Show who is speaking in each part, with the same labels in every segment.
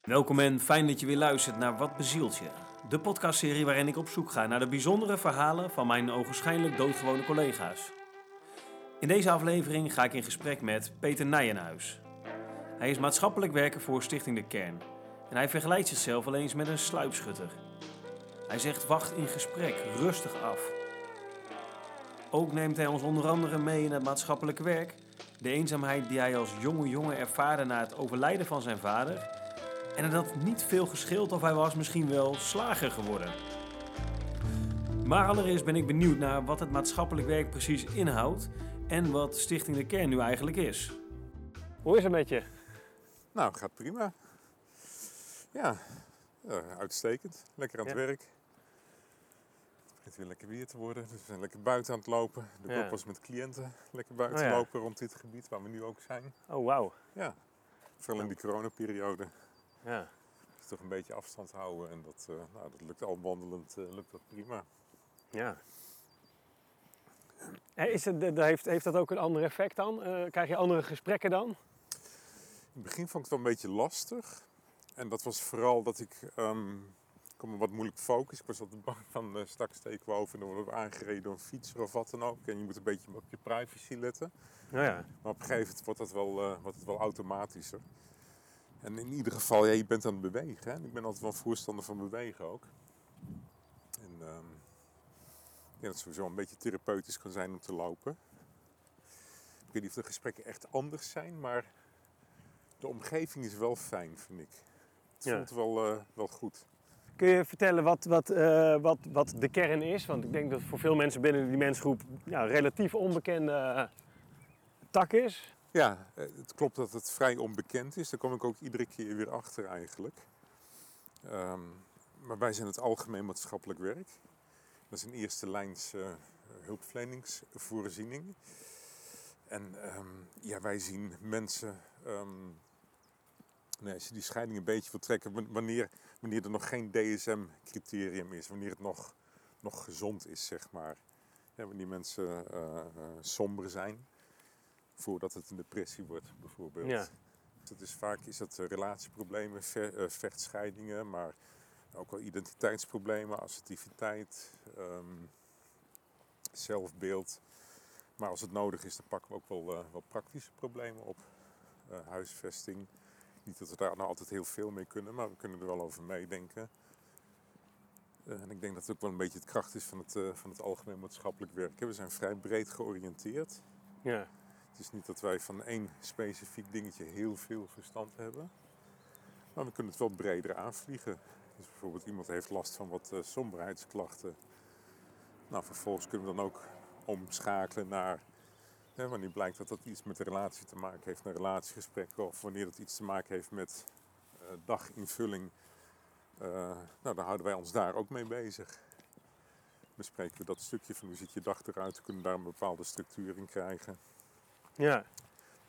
Speaker 1: Welkom en fijn dat je weer luistert naar Wat bezielt je? De podcastserie waarin ik op zoek ga naar de bijzondere verhalen van mijn ogenschijnlijk doodgewone collega's. In deze aflevering ga ik in gesprek met Peter Nijenhuis. Hij is maatschappelijk werker voor Stichting De Kern. En hij vergelijkt zichzelf wel eens met een sluipschutter. Hij zegt wacht in gesprek, rustig af. Ook neemt hij ons onder andere mee in het maatschappelijke werk, de eenzaamheid die hij als jonge jongen ervaarde na het overlijden van zijn vader en het had niet veel gescheeld of hij was misschien wel slager geworden. Maar allereerst ben ik benieuwd naar wat het maatschappelijk werk precies inhoudt en wat Stichting De Kern nu eigenlijk is. Hoe is het met je?
Speaker 2: Nou, gaat prima. Ja, ja, uitstekend. Lekker aan het
Speaker 1: Ja.
Speaker 2: werk. Het begint weer lekker weer te worden, dus we zijn lekker buiten aan het lopen. De
Speaker 1: Ja.
Speaker 2: was met cliënten lekker buiten
Speaker 1: Oh ja.
Speaker 2: lopen rond dit gebied waar we nu ook zijn.
Speaker 1: Oh, wauw.
Speaker 2: Ja, vooral in die coronaperiode.
Speaker 1: Ja.
Speaker 2: Dus toch een beetje afstand houden en dat, eh, nou, dat lukt al wandelend eh, lukt dat prima.
Speaker 1: ja. Eh, Is het, heeft, heeft dat ook een ander effect dan? Eh, krijg je andere gesprekken dan?
Speaker 2: In het begin vond ik het wel een beetje lastig. En dat was vooral dat ik... ehm ik kon me wat moeilijk focussen. Ik was altijd bang van uh, straks steken we over en dan worden we aangereden door een fietser of wat dan ook. En je moet een beetje op je privacy letten.
Speaker 1: Nou ja.
Speaker 2: Maar op een gegeven moment wordt, dat wel, eh, wordt het wel automatischer. En in ieder geval, ja, je bent aan het bewegen. Hè? Ik ben altijd wel voorstander van bewegen ook. En ehm dat het sowieso een beetje therapeutisch kan zijn om te lopen. Ik weet niet of de gesprekken echt anders zijn, maar de omgeving is wel fijn, vind ik. Het
Speaker 1: Ja.
Speaker 2: voelt wel, eh, wel goed.
Speaker 1: Kun je vertellen wat, wat, eh, wat, wat de kern is? Want ik denk dat voor veel mensen binnen die mensgroep ja, een relatief onbekende eh, tak is.
Speaker 2: Ja, eh, het klopt dat het vrij onbekend is. Daar kom ik ook iedere keer weer achter eigenlijk. Ehm, maar wij zijn het algemeen maatschappelijk werk. Dat is een eerste lijns eh, hulpverleningsvoorziening. En ehm, ja, wij zien mensen, ehm, nee, als je die scheiding een beetje wil trekken, wa- wanneer, wanneer er nog geen DSM-criterium is, wanneer het nog, nog gezond is, zeg maar. Wanneer mensen eh, somber zijn voordat het een depressie wordt, bijvoorbeeld.
Speaker 1: Ja.
Speaker 2: Dat is vaak is dat eh, relatieproblemen, ve- eh, vechtscheidingen, maar ook wel identiteitsproblemen, assertiviteit, ehm, zelfbeeld. Maar als het nodig is, dan pakken we ook wel, eh, wel praktische problemen op. Huisvesting. Niet dat we daar nou altijd heel veel mee kunnen, maar we kunnen er wel over meedenken. En ik denk dat het ook wel een beetje het kracht is van het, van het algemeen maatschappelijk werk. We zijn vrij breed georiënteerd.
Speaker 1: Ja.
Speaker 2: Is niet dat wij van één specifiek dingetje heel veel verstand hebben. Maar we kunnen het wel breder aanvliegen. Dus bijvoorbeeld iemand heeft last van wat eh, somberheidsklachten. Nou, vervolgens kunnen we dan ook omschakelen naar... Hè, wanneer blijkt dat dat iets met de relatie te maken heeft, naar relatiegesprekken. Of wanneer dat iets te maken heeft met eh, daginvulling. Eh, nou, dan houden wij ons daar ook mee bezig. Bespreken we dat stukje van hoe ziet je dag eruit. We kunnen daar een bepaalde structuur in krijgen.
Speaker 1: Ja.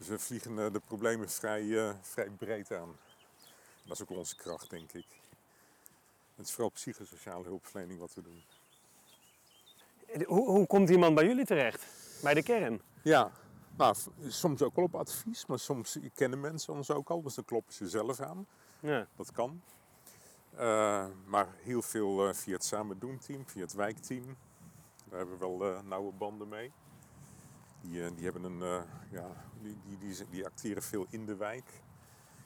Speaker 2: Dus we vliegen eh, de problemen vrij, eh, vrij breed aan. Dat is ook onze kracht, denk ik. Het is vooral psychosociale hulpverlening wat we doen.
Speaker 1: Hoe, hoe komt iemand bij jullie terecht? Bij de kern?
Speaker 2: Ja, nou, soms ook wel op advies, maar soms kennen mensen ons ook al, dus dan kloppen ze zelf aan.
Speaker 1: Ja.
Speaker 2: Dat kan. Eh, maar heel veel via het Samen Doen team, via het wijkteam. Daar hebben we wel nauwe banden mee. Die, eh, die, hebben een, eh, ja, die, die, die, die acteren veel in de wijk.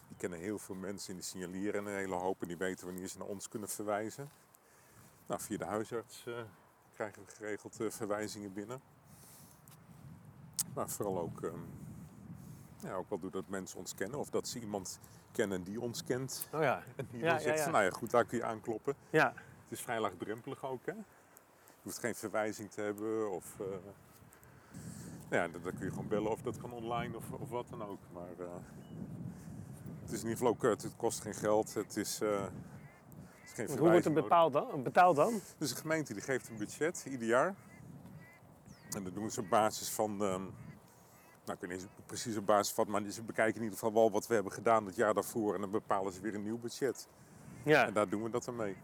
Speaker 2: Die kennen heel veel mensen en die signaleren een hele hoop en die weten wanneer ze naar ons kunnen verwijzen. Nou, via de huisarts eh, krijgen we geregeld verwijzingen binnen. Maar vooral ook, ehm, ja, ook wel doordat mensen ons kennen of dat ze iemand kennen die ons kent.
Speaker 1: Oh ja.
Speaker 2: En die
Speaker 1: Ja,
Speaker 2: zegt
Speaker 1: ja.
Speaker 2: nou ja, goed, daar kun je aankloppen.
Speaker 1: Ja.
Speaker 2: Het is vrij laagdrempelig ook, hè. Je hoeft geen verwijzing te hebben of... ja, dan dan kun je gewoon bellen of dat kan online of, of wat dan ook. Maar eh, het is in ieder geval ook, eh, het kost geen geld, het is, eh, het is geen
Speaker 1: Want hoe wordt het bepaald dan? Betaald dan?
Speaker 2: dus de gemeente die geeft een budget ieder jaar. En dat doen ze op basis van, ehm, nou ik weet niet precies op basis van, maar ze bekijken in ieder geval wel wat we hebben gedaan het jaar daarvoor. En dan bepalen ze weer een nieuw budget.
Speaker 1: Ja.
Speaker 2: En daar doen we dat dan mee.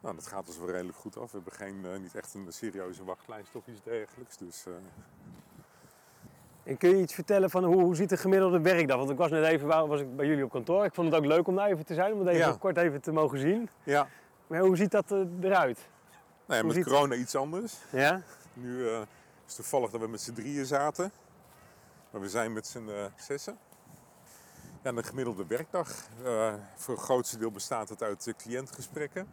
Speaker 2: Nou, dat gaat dus wel redelijk goed af. We hebben geen, eh, niet echt een serieuze wachtlijst of iets dergelijks. Dus eh,
Speaker 1: En kun je iets vertellen van hoe, hoe ziet de gemiddelde werkdag? Want ik was net even was ik bij jullie op kantoor. Ik vond het ook leuk om daar even te zijn, om het even
Speaker 2: Ja.
Speaker 1: kort even te mogen zien.
Speaker 2: Ja,
Speaker 1: Maar hoe ziet dat eh, eruit?
Speaker 2: nou ja met corona iets anders.
Speaker 1: Ja?
Speaker 2: Nu is het toevallig dat we met z'n drieën zaten. Maar we zijn met z'n eh, zessen. Ja, de gemiddelde werkdag. eh, voor het grootste deel bestaat het uit cliëntgesprekken.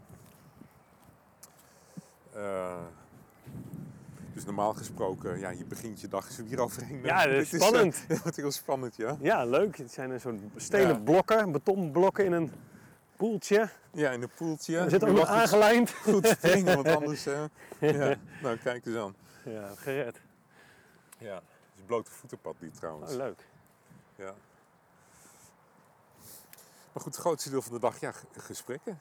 Speaker 2: Eh, dus normaal gesproken, ja, je begint je dag zo hier overheen.
Speaker 1: Ja, dat is
Speaker 2: eh,
Speaker 1: spannend.
Speaker 2: wat heel spannend, ja.
Speaker 1: Ja, leuk. Het zijn een soort stenen
Speaker 2: Ja.
Speaker 1: blokken, betonblokken in een poeltje.
Speaker 2: Ja, in een poeltje.
Speaker 1: Er zit ook nog aangelijnd.
Speaker 2: Goed springen, want anders... ja. Nou, kijk eens aan.
Speaker 1: Ja, gered.
Speaker 2: Ja, het is blote voetenpad die trouwens.
Speaker 1: Oh, leuk.
Speaker 2: Ja. Maar goed, het grootste deel van de dag, ja, gesprekken.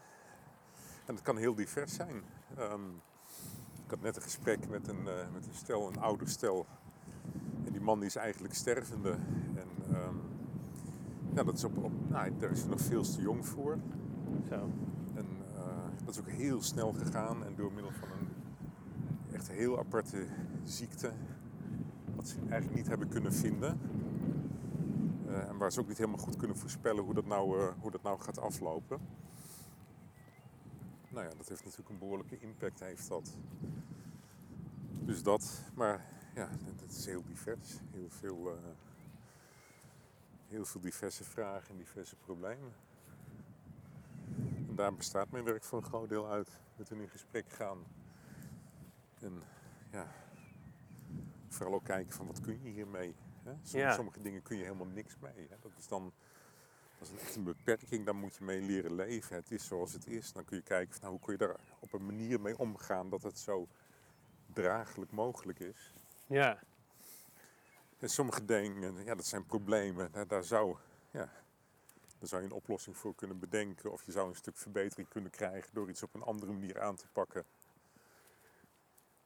Speaker 2: En dat kan heel divers zijn. Ehm, ik had net een gesprek met een, eh, met een stel, een ouder stel. En die man die is eigenlijk stervende. En ja, dat is op, op, nou, daar is hij nog veel te jong voor.
Speaker 1: Zo.
Speaker 2: En eh, dat is ook heel snel gegaan. En door middel van een echt heel aparte ziekte. Wat ze eigenlijk niet hebben kunnen vinden. Eh, en waar ze ook niet helemaal goed kunnen voorspellen hoe dat, nou, hoe dat nou gaat aflopen. Nou ja, dat heeft natuurlijk een behoorlijke impact, heeft dat. Dus dat, maar ja, het- is heel divers. Heel veel, eh, heel veel diverse vragen en diverse problemen. En daar bestaat mijn werk voor een groot deel uit. Met hen in gesprek gaan. En ja, vooral ook kijken van wat kun je hiermee. Hè? Sommige,
Speaker 1: Ja.
Speaker 2: sommige dingen kun je helemaal niks mee. Hè? Dat is dan dat is echt een beperking, daar moet je mee leren leven. Het is zoals het is. Dan kun je kijken van, nou, hoe kun je daar op een manier mee omgaan dat het zo draaglijk mogelijk is.
Speaker 1: Ja.
Speaker 2: En sommige dingen, ja, dat zijn problemen. Daar, daar, zou, ja, daar zou je een oplossing voor kunnen bedenken. Of je zou een stuk verbetering kunnen krijgen door iets op een andere manier aan te pakken.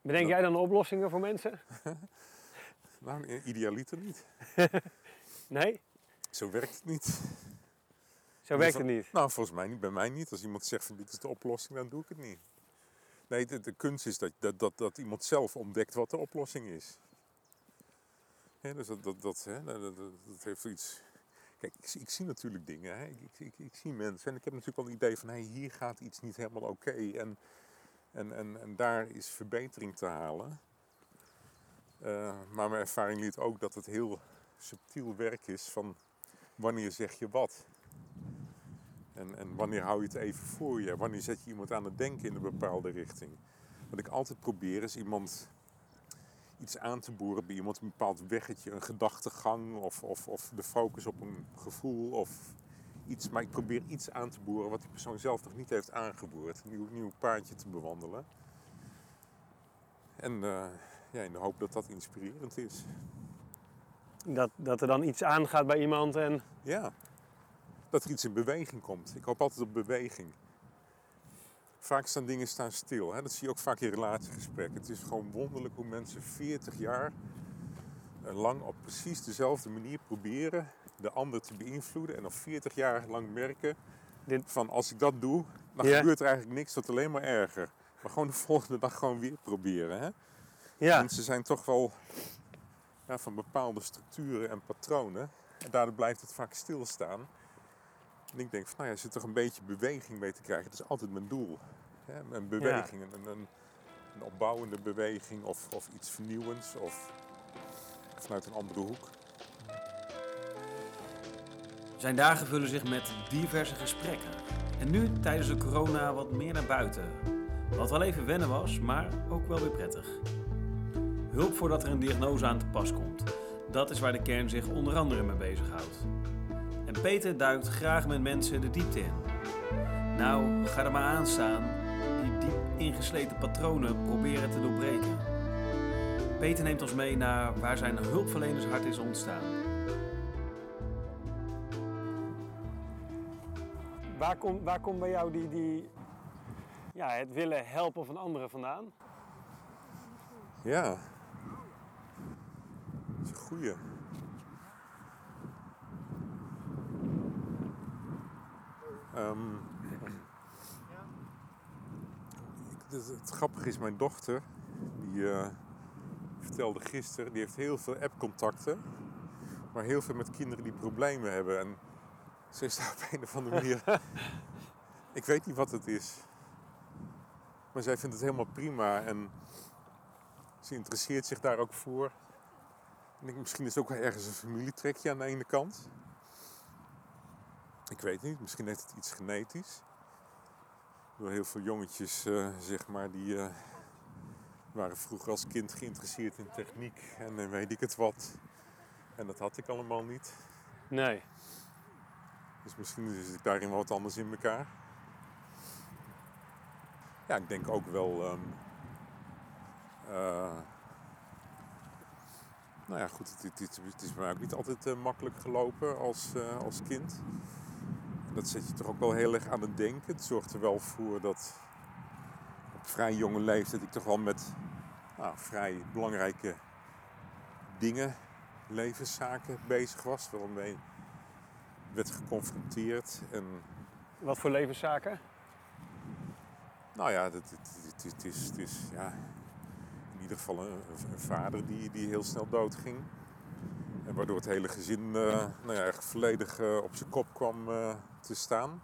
Speaker 1: Bedenk jij dan oplossingen voor mensen?
Speaker 2: Nou, idealiter niet.
Speaker 1: Nee?
Speaker 2: Zo werkt het niet.
Speaker 1: Zo werkt het niet.
Speaker 2: Nou, volgens mij niet. Bij mij niet. Als iemand zegt van dit is de oplossing, dan doe ik het niet. Nee, de, de kunst is dat, dat, dat, dat iemand zelf ontdekt wat de oplossing is. Dus dat, dat, dat, hè, dat, heeft iets... Kijk, ik, zie- ik zie natuurlijk dingen. Hè. Ik, ik, ik, zie mensen en ik heb natuurlijk wel het idee van... Hey, hier gaat iets niet helemaal oké. En, en, en, en daar is verbetering te halen. Eh, maar mijn ervaring liet ook dat het heel subtiel werk is van... Wanneer zeg je wat? En, en wanneer hou je het even voor je? Wanneer zet je iemand aan het denken in een bepaalde richting? Wat ik altijd probeer is iemand iets aan te boren bij iemand, een bepaald weggetje, een gedachtegang of, of, of de focus op een gevoel of iets. Maar ik probeer iets aan te boren wat die persoon zelf nog niet heeft aangeboord. Een nieuw, nieuw paadje te bewandelen. En eh, ja, in de hoop dat dat inspirerend is.
Speaker 1: Dat, dat er dan iets aangaat bij iemand en...
Speaker 2: Ja, dat er iets in beweging komt. Ik hoop altijd op beweging. Vaak staan dingen staan stil. Hè? Dat zie je ook vaak in relatiegesprekken. Het is gewoon wonderlijk hoe mensen 40 jaar eh, lang op precies dezelfde manier proberen de ander te beïnvloeden. En nog 40 jaar lang merken van als ik dat doe, dan
Speaker 1: Ja.
Speaker 2: gebeurt er eigenlijk niks tot alleen maar erger. Maar gewoon de volgende dag gewoon weer proberen. Hè?
Speaker 1: Ja.
Speaker 2: Mensen zijn toch wel ja, van bepaalde structuren en patronen. En daardoor blijft het vaak stilstaan. En ik denk van, nou ja, zit toch een beetje beweging mee te krijgen. Dat is altijd mijn doel. Hè? Een beweging, een, een, een opbouwende beweging of, of iets vernieuwends of vanuit een andere hoek.
Speaker 1: Zijn dagen vullen zich met diverse gesprekken. En nu tijdens de corona wat meer naar buiten. Wat wel even wennen was, maar ook wel weer prettig. Hulp voordat er een diagnose aan te pas komt. Dat is waar de kern zich onder andere mee bezighoudt. En Peter duikt graag met mensen de diepte in. Nou, ga er maar aan staan. Die diep ingesleten patronen proberen te doorbreken. Peter neemt ons mee naar waar zijn hulpverlenershart is ontstaan. Waar komt waar komt bij jou die, die, ja, het willen helpen van anderen vandaan?
Speaker 2: Ja. Dat is een goeie. Ehm, ik- het, het grappige is, mijn dochter, die, eh, vertelde gisteren, die heeft heel veel appcontacten. Maar heel veel met kinderen die problemen hebben. En ze is daar op een of andere manier... ik weet niet wat het is. Maar zij vindt het helemaal prima. En ze interesseert zich daar ook voor. En ik, misschien is het ook wel ergens een familietrekje aan de ene kant. Ik weet niet, misschien heeft het iets genetisch. Door heel veel jongetjes, uh, zeg maar, die uh, waren vroeger als kind geïnteresseerd in techniek en uh, weet ik het wat. En dat had ik allemaal niet.
Speaker 1: Nee.
Speaker 2: Dus misschien zit ik daarin wel wat anders in elkaar. Ja, ik denk ook wel. Um, nou ja, goed, het, het, het, is bij mij ook niet altijd uh, makkelijk gelopen als, uh, als kind. Dat zet je toch ook wel heel erg aan het denken. Het zorgt er wel voor dat op vrij jonge leeftijd ik toch wel met nou, vrij belangrijke dingen, levenszaken bezig was. Waarmee werd geconfronteerd. En...
Speaker 1: Wat voor levenszaken?
Speaker 2: Nou ja, het, het, het, is, het is ja, in ieder geval een, een, vader die, die heel snel doodging. Waardoor het hele gezin uh, nou ja, echt volledig uh, op zijn kop kwam uh, te staan.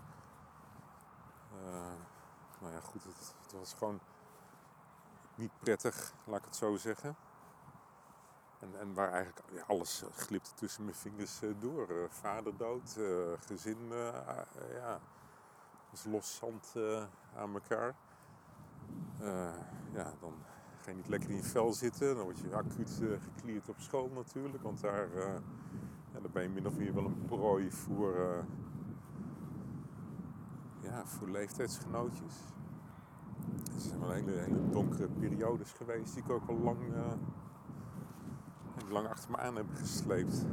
Speaker 2: nou ja, goed, het, het, was gewoon niet prettig, laat ik het zo zeggen. En, en waar eigenlijk ja, alles glipte tussen mijn vingers door. vader dood, gezin, ja, als los zand aan elkaar. ja, dan ga je niet lekker in je vel zitten. Dan word je acuut uh, geklierd op school natuurlijk. Want daar, uh, ja, dan ben je min of meer wel een prooi voor, uh, ja, voor leeftijdsgenootjes. Het zijn wel hele, hele donkere periodes geweest die ik ook al lang, lang achter me aan heb gesleept.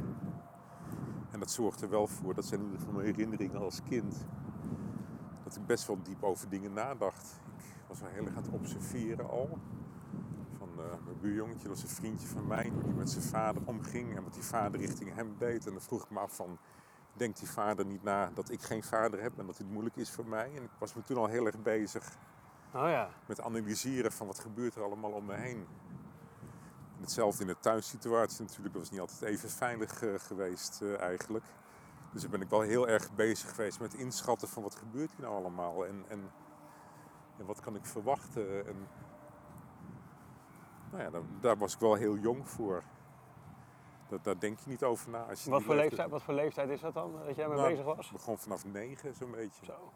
Speaker 2: En dat zorgt er wel voor, dat zijn in ieder geval mijn herinneringen als kind, dat ik best wel diep over dingen nadacht. Ik was wel heel erg aan het observeren al. Uh, mijn buurjongetje, dat was een vriendje van mij, die met zijn vader omging en wat die vader richting hem deed. En dan vroeg ik me af van, denkt die vader niet na dat ik geen vader heb en dat het moeilijk is voor mij? En ik was me toen al heel erg bezig
Speaker 1: oh ja.
Speaker 2: met analyseren van wat gebeurt er allemaal om me heen. En hetzelfde in de thuissituatie natuurlijk, dat was niet altijd even veilig uh, geweest uh, eigenlijk. Dus dan ben ik wel heel erg bezig geweest met inschatten van wat gebeurt hier nou allemaal en, en, en wat kan ik verwachten. En, nou ja, daar, daar, was ik wel heel jong voor. Dat, daar denk je niet over na. Als je
Speaker 1: wat, voor leeftijd, wat voor leeftijd is dat dan, dat jij mee nou, bezig was?
Speaker 2: Ik begon vanaf negen, zo'n beetje.
Speaker 1: Zo.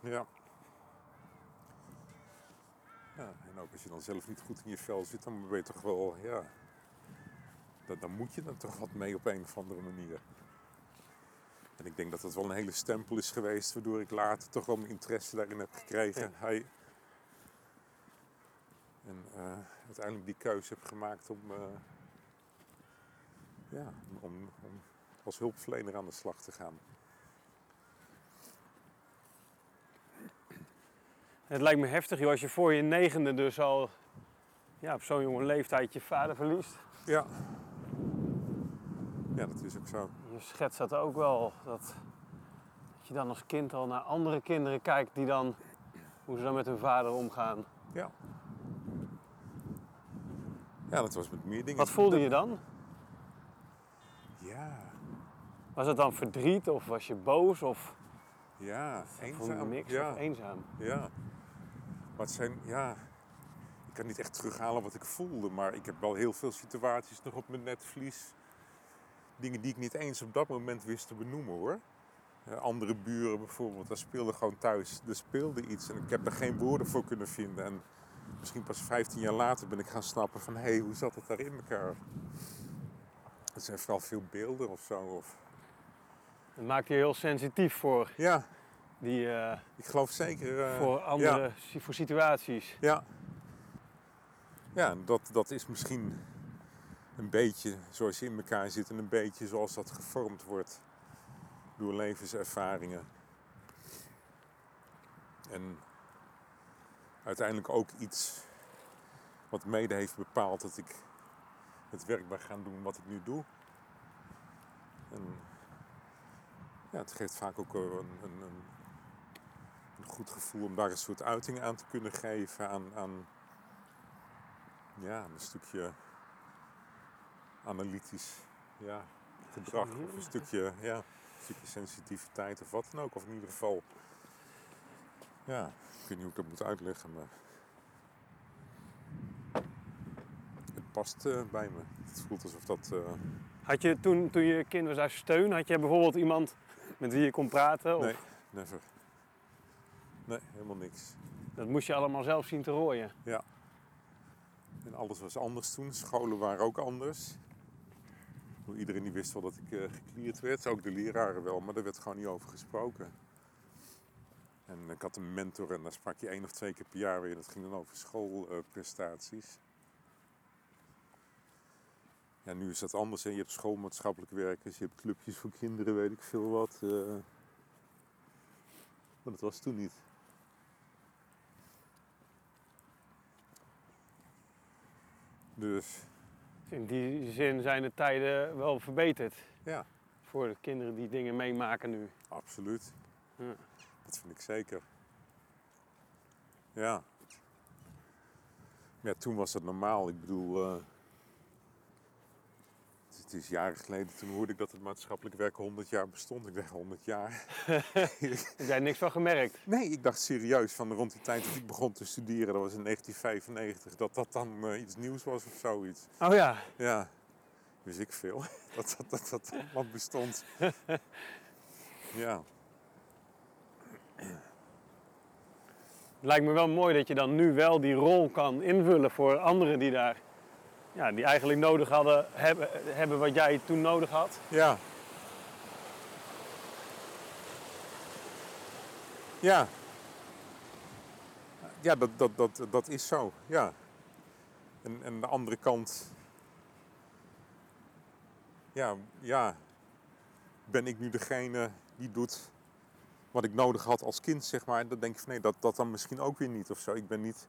Speaker 2: Ja. ja. En ook als je dan zelf niet goed in je vel zit, dan ben je toch wel, ja... Dan, dan moet je dan toch wat mee op een of andere manier. En ik denk dat dat wel een hele stempel is geweest, waardoor ik later toch wel mijn interesse daarin heb gekregen. Ja. Hij, en uh, uiteindelijk die keuze heb gemaakt om, uh, ja, om, om, als hulpverlener aan de slag te gaan.
Speaker 1: Het lijkt me heftig joh, als je voor je negende dus al ja, op zo'n jonge leeftijd je vader verliest.
Speaker 2: Ja. Ja, dat is ook zo.
Speaker 1: Je schetst dat ook wel. Dat, dat je dan als kind al naar andere kinderen kijkt die dan, hoe ze dan met hun vader omgaan.
Speaker 2: Ja. Ja, dat was met meer dingen.
Speaker 1: Wat voelde je dan?
Speaker 2: Ja.
Speaker 1: Was het dan verdriet of was je boos of...
Speaker 2: Ja, eenzaam.
Speaker 1: Niks
Speaker 2: ja.
Speaker 1: eenzaam?
Speaker 2: Ja. Maar het zijn, ja... Ik kan niet echt terughalen wat ik voelde, maar ik heb wel heel veel situaties nog op mijn netvlies. Dingen die ik niet eens op dat moment wist te benoemen hoor. andere buren bijvoorbeeld, daar speelde gewoon thuis. Er speelde iets en ik heb er geen woorden voor kunnen vinden. En misschien pas 15 jaar later ben ik gaan snappen van... hé, hey, hoe zat het daar in elkaar? Het zijn vooral veel beelden of zo. Of...
Speaker 1: Dat maakt je heel sensitief voor.
Speaker 2: Ja.
Speaker 1: Die, uh,
Speaker 2: ik geloof zeker... Uh,
Speaker 1: voor andere
Speaker 2: ja.
Speaker 1: voor situaties.
Speaker 2: Ja. Ja, dat, dat is misschien een beetje zoals je in elkaar zit... en een beetje zoals dat gevormd wordt door levenservaringen. En uiteindelijk ook iets wat mede heeft bepaald dat ik het werk ben gaan doen wat ik nu doe. En ja, het geeft vaak ook een, een, een, een, goed gevoel om daar een soort uiting aan te kunnen geven aan, aan ja, een stukje analytisch ja, gedrag of een stukje, ja, een stukje sensitiviteit of wat dan ook. Of in ieder geval, ja, ik weet niet hoe ik dat moet uitleggen, maar het past eh, bij me. Het voelt alsof dat, eh,
Speaker 1: Had je toen, toen je kind was daar steun, had je bijvoorbeeld iemand met wie je kon praten? Of
Speaker 2: nee, never. Nee, helemaal niks.
Speaker 1: Dat moest je allemaal zelf zien te rooien.
Speaker 2: En alles was anders toen. Scholen waren ook anders. Iedereen die wist wel dat ik eh geklierd werd. Ook de leraren wel, maar daar werd gewoon niet over gesproken. En ik had een mentor en daar sprak je één of twee keer per jaar weer. Dat ging dan over schoolprestaties. ja, nu is dat anders. Hè. Je hebt schoolmaatschappelijk werkers, je hebt clubjes voor kinderen, weet ik veel wat. eh. Maar dat was toen niet. Dus
Speaker 1: In die zin zijn de tijden wel verbeterd.
Speaker 2: ja,
Speaker 1: Voor de kinderen die dingen meemaken nu.
Speaker 2: absoluut.
Speaker 1: Ja.
Speaker 2: Dat vind ik zeker. Ja. Ja, toen was het normaal. Ik bedoel, eh, het- is jaren geleden. Toen hoorde ik dat het maatschappelijk werken 100 jaar bestond. Ik dacht 100 jaar.
Speaker 1: Heb jij niks van gemerkt?
Speaker 2: Nee, ik dacht serieus van rond die tijd dat ik begon te studeren, dat was in 1995, dat dat dan eh, iets nieuws was of zoiets.
Speaker 1: Oh ja,
Speaker 2: Ja, wist ik veel. Dat dat, dat, dat bestond. Ja,
Speaker 1: het lijkt me wel mooi dat je dan nu wel die rol kan invullen voor anderen die daar... Ja, die eigenlijk nodig hadden, hebben, hebben wat jij toen nodig had.
Speaker 2: ja. Ja. Ja, dat, dat, dat, dat is zo, ja. En, en de andere kant... Ja, ja. Ben ik nu degene die doet wat ik nodig had als kind, zeg maar. Dan denk ik van nee, dat, dat dan misschien ook weer niet of zo. Ik ben niet...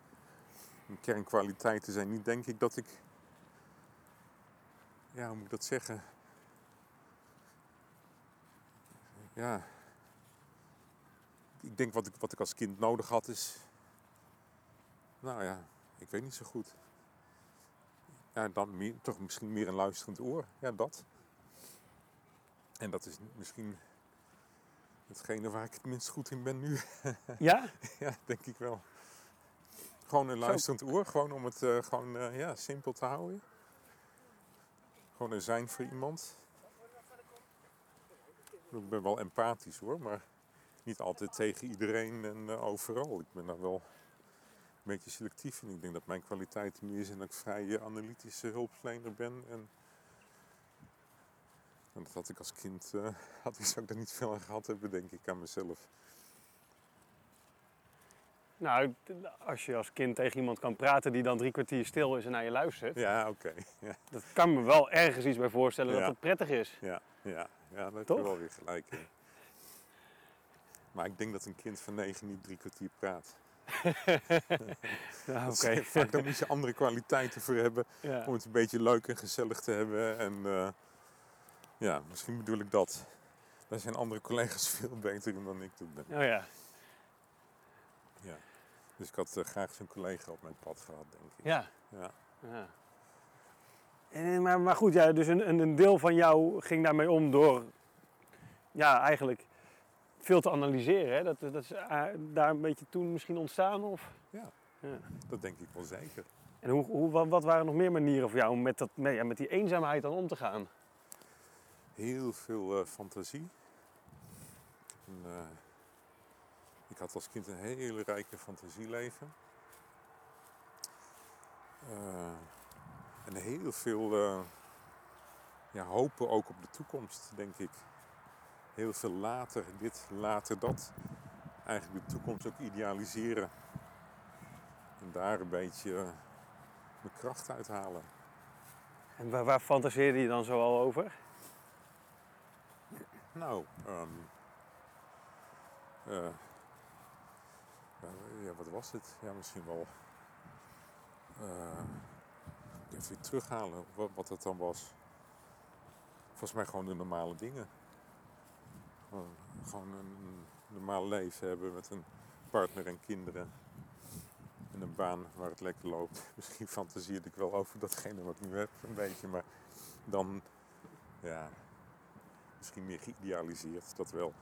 Speaker 2: Mijn kernkwaliteiten zijn niet, denk ik, dat ik... Ja, hoe moet ik dat zeggen? Ja. Ik denk wat ik, wat ik als kind nodig had is... Nou ja, ik weet niet zo goed. Ja, dan toch misschien meer een luisterend oor. Ja, dat. En dat is misschien hetgene waar ik het minst goed in ben nu.
Speaker 1: Ja?
Speaker 2: ja, denk ik wel. Gewoon een luisterend oor. Gewoon om het eh, gewoon, eh, ja, simpel te houden. Gewoon er zijn voor iemand. Ik ben wel empathisch hoor, maar niet altijd tegen iedereen en eh, overal. Ik ben daar wel een beetje selectief in. Ik denk dat mijn kwaliteit meer is en dat ik vrij analytische hulpverlener ben. En, en dat had ik als kind, eh, had ik, zou ik daar niet veel aan gehad hebben, denk ik, aan mezelf.
Speaker 1: Nou, als je als kind tegen iemand kan praten die dan drie kwartier stil is en naar je luistert.
Speaker 2: Ja, oké. Ja,
Speaker 1: Dat kan me wel ergens iets bij voorstellen
Speaker 2: Ja.
Speaker 1: dat het prettig is.
Speaker 2: ja, ja, ja, daar heb je wel weer gelijk in. Maar ik denk dat een kind van negen niet drie kwartier praat.
Speaker 1: Ja,
Speaker 2: Dat
Speaker 1: oké.
Speaker 2: is- Vaak daar moet je andere kwaliteiten voor hebben
Speaker 1: Ja.
Speaker 2: om het een beetje leuk en gezellig te hebben. En eh, ja, misschien bedoel ik dat. Daar zijn andere collega's veel beter in dan ik toen ben.
Speaker 1: Oh ja.
Speaker 2: Ja. Dus ik had eh, graag zo'n collega op mijn pad gehad, denk ik.
Speaker 1: Ja.
Speaker 2: Ja.
Speaker 1: ja. En, maar, maar goed, ja, dus een, een- een deel van jou ging daarmee om door ja, eigenlijk veel te analyseren. Hè? Dat, dat is eh, daar een beetje toen misschien ontstaan? Of?
Speaker 2: Ja.
Speaker 1: ja.
Speaker 2: Dat denk ik wel zeker.
Speaker 1: En hoe, hoe, wat, wat waren nog meer manieren voor jou om met, dat, met, ja, met die eenzaamheid dan om te gaan?
Speaker 2: Heel veel eh, fantasie. Eh, ik had als kind een hele rijke fantasieleven. Eh, en heel veel ja, hopen ook op de toekomst, denk ik. Heel veel later dit, later dat. Eigenlijk de toekomst ook idealiseren. En daar een beetje mijn kracht uithalen.
Speaker 1: En waar, waar fantaseerde je dan zo al over?
Speaker 2: Nou, ehm, eh, ja, wat was het? Ja, misschien wel. eh, even terughalen wat, het dan was. Volgens mij gewoon de normale dingen. Gewoon, gewoon een normaal leven hebben met een partner en kinderen. En een baan waar het lekker loopt. Misschien fantasieerde ik wel over datgene wat ik nu heb, een beetje. Maar dan, ja, misschien meer geïdealiseerd, dat wel.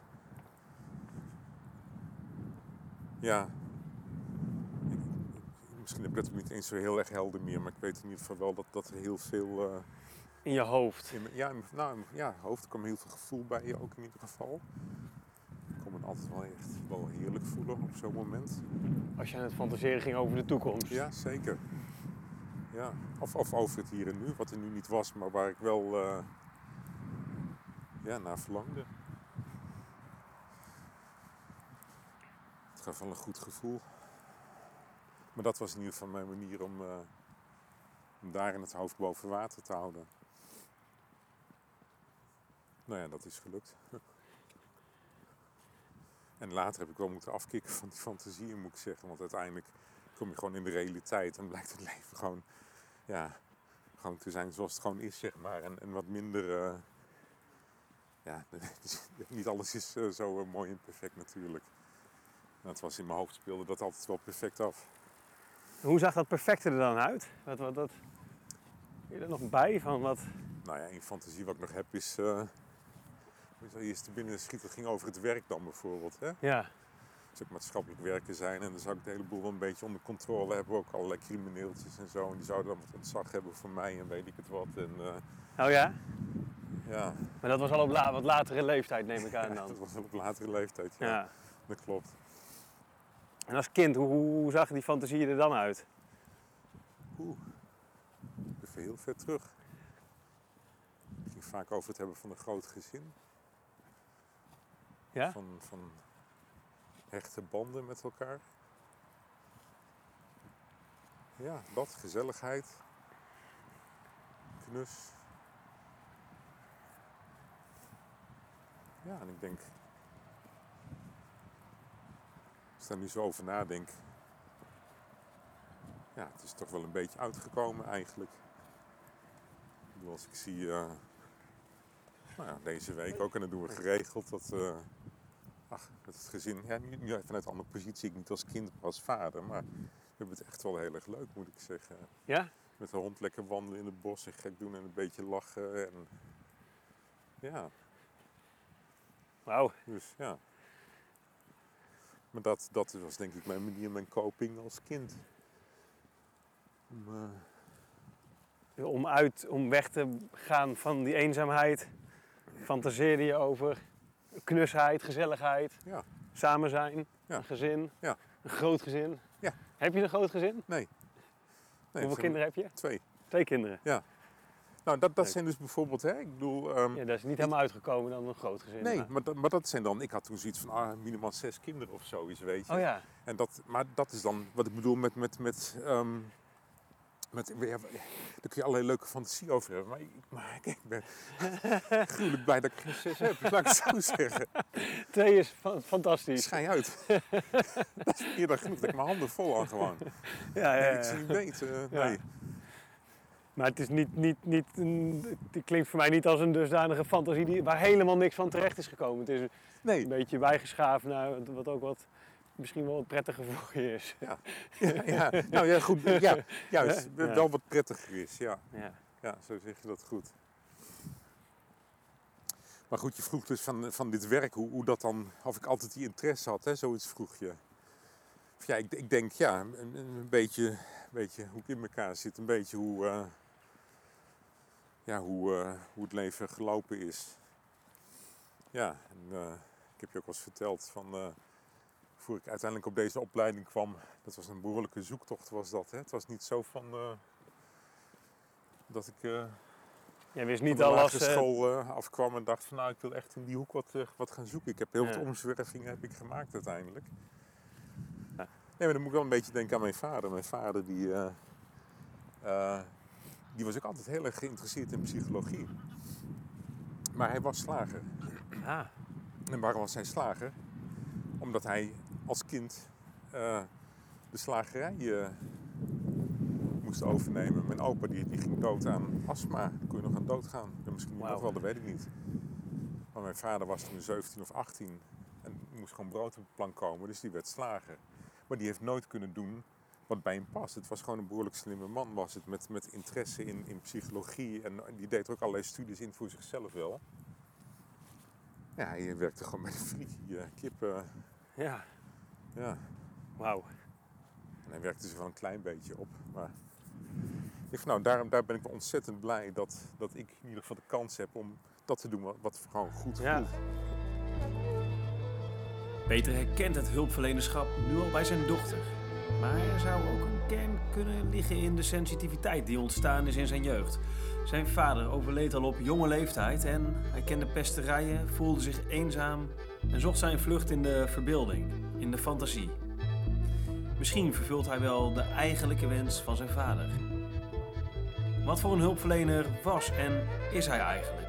Speaker 2: Ja, ik- misschien heb ik dat niet eens zo heel erg helder meer, maar ik weet in ieder geval wel dat, dat er heel veel... eh,
Speaker 1: In je hoofd.
Speaker 2: in ja, in nou, in ja, hoofd kwam heel veel gevoel bij je ook in ieder geval. Ik kon me altijd wel echt wel heerlijk voelen op zo'n moment.
Speaker 1: Als je aan het fantaseren ging over de toekomst.
Speaker 2: Ja, zeker. Ja. Of, of over het hier en nu, wat er nu niet was, maar waar ik wel eh, ja, naar verlangde. Het gaf wel een goed gevoel. Maar dat was in ieder geval mijn manier om, eh, daar in het hoofd boven water te houden. Nou ja, dat is gelukt. En later heb ik wel moeten afkicken van die fantasieën, moet ik zeggen. Want uiteindelijk kom je gewoon in de realiteit en blijkt het leven gewoon, ja, gewoon te zijn zoals het gewoon is, zeg maar. En, en wat minder, eh, ja, niet alles is eh, zo eh, mooi en perfect natuurlijk. Het was in mijn hoofd speelde dat altijd wel perfect af.
Speaker 1: Hoe zag dat perfecte er dan uit? Wat, wat, heb je er nog bij van wat?
Speaker 2: Nou ja, een fantasie wat ik nog heb is, dat eerst te binnen schiet, dat ging over het werk dan bijvoorbeeld. Hè?
Speaker 1: Ja,
Speaker 2: Het zou ook maatschappelijk werken zijn en dan zou ik de hele boel wel een beetje onder controle hebben. Ook allerlei crimineeltjes en zo. En die zouden dan wat ontzag hebben voor mij en weet ik het wat. En
Speaker 1: oh ja?
Speaker 2: Ja,
Speaker 1: Maar dat was al op la- wat latere leeftijd, neem ik aan dan.
Speaker 2: dat was wel op latere leeftijd, ja.
Speaker 1: Ja.
Speaker 2: Dat klopt.
Speaker 1: En als kind, hoe, hoe zag die fantasie er dan uit?
Speaker 2: Oeh, even heel ver terug. Het ging vaak over het hebben van een groot gezin.
Speaker 1: Ja?
Speaker 2: Van, van hechte banden met elkaar. Ja, dat, gezelligheid. Knus. Ja, en ik denk... Als ik daar nu zo over nadenk... Ja, het is toch wel een beetje uitgekomen eigenlijk. Ik bedoel, als ik zie... eh, nou ja, deze week ook, en dat doen we geregeld, dat... eh, ach, met het gezin... Ja, nu, nu vanuit een andere positie, ik niet als kind, maar als vader. Maar we hebben het echt wel heel erg leuk, moet ik zeggen.
Speaker 1: Ja?
Speaker 2: Met de hond lekker wandelen in het bos en gek doen en een beetje lachen. En... Ja,
Speaker 1: Wauw.
Speaker 2: dus ja. Maar dat, dat was denk ik mijn manier, mijn coping als kind. Om, eh,
Speaker 1: Om, uit, om weg te gaan van die eenzaamheid, fantaseerde je over knusheid, gezelligheid,
Speaker 2: Ja.
Speaker 1: samen zijn,
Speaker 2: Ja.
Speaker 1: een gezin,
Speaker 2: Ja.
Speaker 1: een groot gezin.
Speaker 2: Ja.
Speaker 1: Heb je een groot gezin?
Speaker 2: nee. nee.
Speaker 1: Hoeveel kinderen heb je?
Speaker 2: Twee.
Speaker 1: Twee kinderen.
Speaker 2: Nou, dat, dat zijn dus bijvoorbeeld, hè, ik bedoel... ehm,
Speaker 1: Ja, dat is niet helemaal uitgekomen dan een groot gezin.
Speaker 2: nee,
Speaker 1: maar-
Speaker 2: maar, dat- maar dat zijn dan... Ik had toen zoiets van ah, minimaal zes kinderen of zoiets, weet je.
Speaker 1: Oh ja.
Speaker 2: En dat, maar dat is dan wat ik bedoel met... met, met, ehm, met ja, daar kun je allerlei leuke fantasie over hebben. Maar ik, maar ik ben gruwelijk blij dat ik geen zes heb. Laat ik het zo zeggen.
Speaker 1: Twee is fa- fantastisch.
Speaker 2: Schij uit. dat is meer dan genoeg. Dat ik mijn handen vol aan gewoon.
Speaker 1: Ja, ja,
Speaker 2: Nee,
Speaker 1: ja.
Speaker 2: ik zie niet weten.
Speaker 1: Ja.
Speaker 2: nee.
Speaker 1: Maar het is niet, niet, niet het klinkt voor mij niet als een dusdanige fantasie die, waar helemaal niks van terecht is gekomen. Het is
Speaker 2: nee.
Speaker 1: een beetje bijgeschaafd naar wat- ook wat misschien wel wat prettiger voor je is.
Speaker 2: Ja, ja. Nou ja, goed. Ja, juist.
Speaker 1: Ja.
Speaker 2: Wel wat prettiger is. Ja.
Speaker 1: Ja.
Speaker 2: ja, zo zeg je dat goed. Maar goed, je vroeg dus van, van dit werk, hoe, hoe dat dan, of ik altijd die interesse had, hè, zoiets vroeg je. Of ja, ik, ik denk ja, een, een een beetje, een beetje hoe ik in elkaar zit, een beetje hoe, eh, ja, hoe, eh, hoe het leven gelopen is. Ja, en, eh, ik heb je ook wel eens verteld van, eh, voor ik uiteindelijk op deze opleiding kwam, dat was een behoorlijke zoektocht was dat. Hè? Het was niet zo van, dat ik...
Speaker 1: Jij wist niet
Speaker 2: de
Speaker 1: al als...
Speaker 2: school afkwam en dacht van nou, ik wil echt in die hoek wat, wat gaan zoeken. Ik heb heel
Speaker 1: Ja.
Speaker 2: wat omzwervingen heb ik gemaakt uiteindelijk.
Speaker 1: Ja.
Speaker 2: Nee, maar dan moet ik wel een beetje denken aan mijn vader. Mijn vader die, die was ook altijd heel erg geïnteresseerd in psychologie. Maar hij was slager.
Speaker 1: ah,
Speaker 2: En waarom was hij slager? Omdat hij als kind eh, de slagerij eh, moest overnemen. Mijn opa die, die ging dood aan astma. Kon je nog aan doodgaan. Ja, misschien nog wel, dat weet ik niet. Maar mijn vader was toen 17 of 18 en moest gewoon brood op de plank komen. Dus die werd slager. Maar die heeft nooit kunnen doen wat bij hem past. Het was gewoon een behoorlijk slimme man, was het, met, met interesse in, in psychologie. En die deed er ook allerlei studies in voor zichzelf wel. Ja, hij werkte gewoon met friki, uh, kippen.
Speaker 1: Ja,
Speaker 2: Ja,
Speaker 1: wauw.
Speaker 2: en hij werkte ze wel een klein beetje op. Maar ik van, nou, daarom, daar ben ik wel ontzettend blij dat, dat ik in ieder geval de kans heb om dat te doen wat, wat gewoon goed
Speaker 1: Ja.
Speaker 2: voelt.
Speaker 1: Peter herkent het hulpverlenerschap nu al bij zijn dochter. Maar er zou ook een kern kunnen liggen in de sensitiviteit die ontstaan is in zijn jeugd. Zijn vader overleed al op jonge leeftijd en hij kende pesterijen, voelde zich eenzaam en zocht zijn vlucht in de verbeelding, in de fantasie. Misschien vervult hij wel de eigenlijke wens van zijn vader. Wat voor een hulpverlener was en is hij eigenlijk?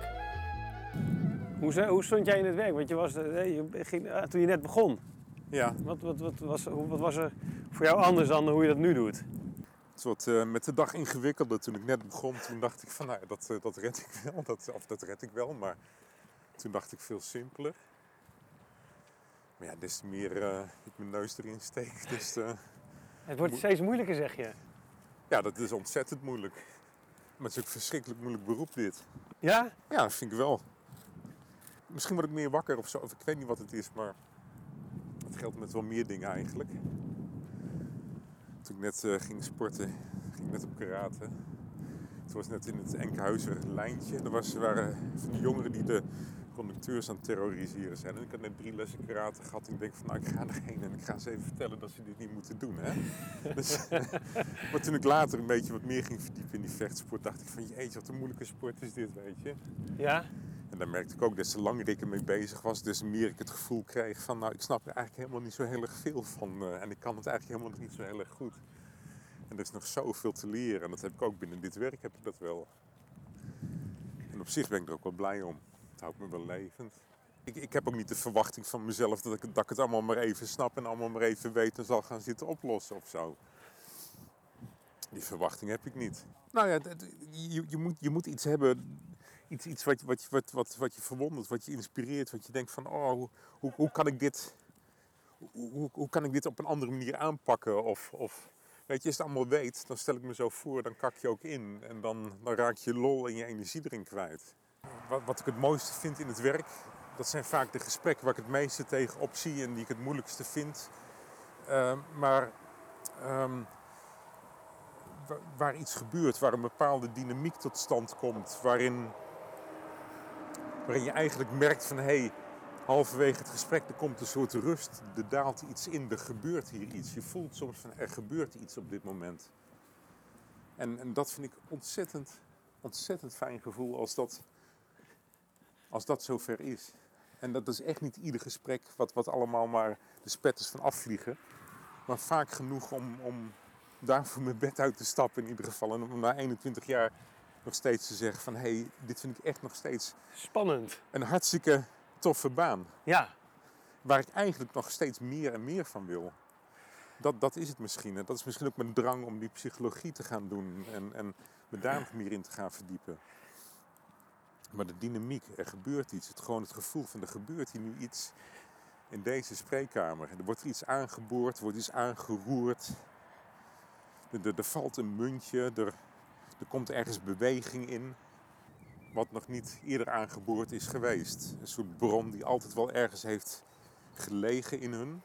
Speaker 1: Hoe, hoe stond jij in het werk? Want je was, eh, je ging, eh, toen je net begon.
Speaker 2: Ja,
Speaker 1: Wat, wat, wat, was, wat was er voor jou anders dan hoe je dat nu doet?
Speaker 2: het wordt eh, met de dag ingewikkelder. Toen ik net begon, toen dacht ik van, nou, dat, eh, dat red ik wel. Dat, of dat red ik wel, maar toen dacht ik veel simpeler. Maar ja, des te meer eh, ik mijn neus erin steek, dus
Speaker 1: Het wordt steeds moeilijker, zeg je.
Speaker 2: ja, dat is ontzettend moeilijk. Maar het is ook een verschrikkelijk moeilijk beroep dit.
Speaker 1: Ja?
Speaker 2: Ja, dat vind ik wel. Misschien word ik meer wakker of zo, of ik weet niet wat het is, maar het geldt met wel meer dingen eigenlijk. Toen ik net eh, ging sporten, ging ik net op karate. Het was net in het Enkhuizer lijntje. Er was, waren van die jongeren die de conducteurs aan het terroriseren zijn. En ik had net drie lessen karate gehad. En ik denk van, nou, ik ga erheen en ik ga ze even vertellen dat ze dit niet moeten doen. Hè? dus, maar toen ik later een beetje wat meer ging verdiepen in die vechtsport, dacht ik van, jeetje, wat een moeilijke sport is dit, weet je.
Speaker 1: Ja?
Speaker 2: En dan merkte ik ook, te langer ik ermee bezig was, te meer ik het gevoel kreeg van, nou, ik snap er eigenlijk helemaal niet zo heel erg veel van. eh, en ik kan het eigenlijk helemaal niet zo heel erg goed. En er is nog zoveel te leren. En dat heb ik ook binnen dit werk, heb ik dat wel. En op zich ben ik er ook wel blij om. Het houdt me wel levend. Ik, ik heb ook niet de verwachting van mezelf dat ik, dat ik het allemaal maar even snap en allemaal maar even weet en zal gaan zitten oplossen of zo. Die verwachting heb ik niet. Nou ja, je, je, moet, je moet iets hebben iets, iets wat, wat, wat, wat, je verwondert, wat je inspireert, wat je denkt van, oh, hoe, hoe, kan ik dit, hoe, hoe, kan ik dit op een andere manier aanpakken? Of, of weet je, als je het allemaal weet, dan stel ik me zo voor, dan kak je ook in en dan, dan raak je lol en je energie erin kwijt. Wat, wat ik het mooiste vind in het werk, dat zijn vaak de gesprekken waar ik het meeste tegenop zie en die ik het moeilijkste vind. Ehm, maar ehm, wa- waar iets gebeurt, waar een bepaalde dynamiek tot stand komt, waarin, waarin je eigenlijk merkt van hé, hey, halverwege het gesprek er komt een soort rust, er daalt iets in, er gebeurt hier iets. Je voelt soms van er gebeurt iets op dit moment. En, dat vind ik ontzettend, ontzettend fijn gevoel als dat, als dat zover is. En dat is echt niet ieder gesprek wat, wat allemaal maar de spetters van afvliegen. Maar vaak genoeg om, om daar voor mijn bed uit te stappen in ieder geval. En om na 21 jaar nog steeds te zeggen van... hé, hey, dit vind ik echt nog steeds
Speaker 1: Spannend.
Speaker 2: een hartstikke toffe baan.
Speaker 1: Ja.
Speaker 2: Waar ik eigenlijk nog steeds meer en meer van wil. Dat, dat is het misschien. En dat is misschien ook mijn drang om die psychologie te gaan doen. En, en me daar nog meer in te gaan verdiepen. Maar de dynamiek, er gebeurt iets. Het, gewoon het gevoel van er gebeurt hier nu iets in deze spreekkamer. Er wordt iets aangeboord, er wordt iets aangeroerd. Er, er, er valt een muntje, er, er komt ergens beweging in. Wat nog niet eerder aangeboord is geweest. Een soort bron die altijd wel ergens heeft gelegen in hun.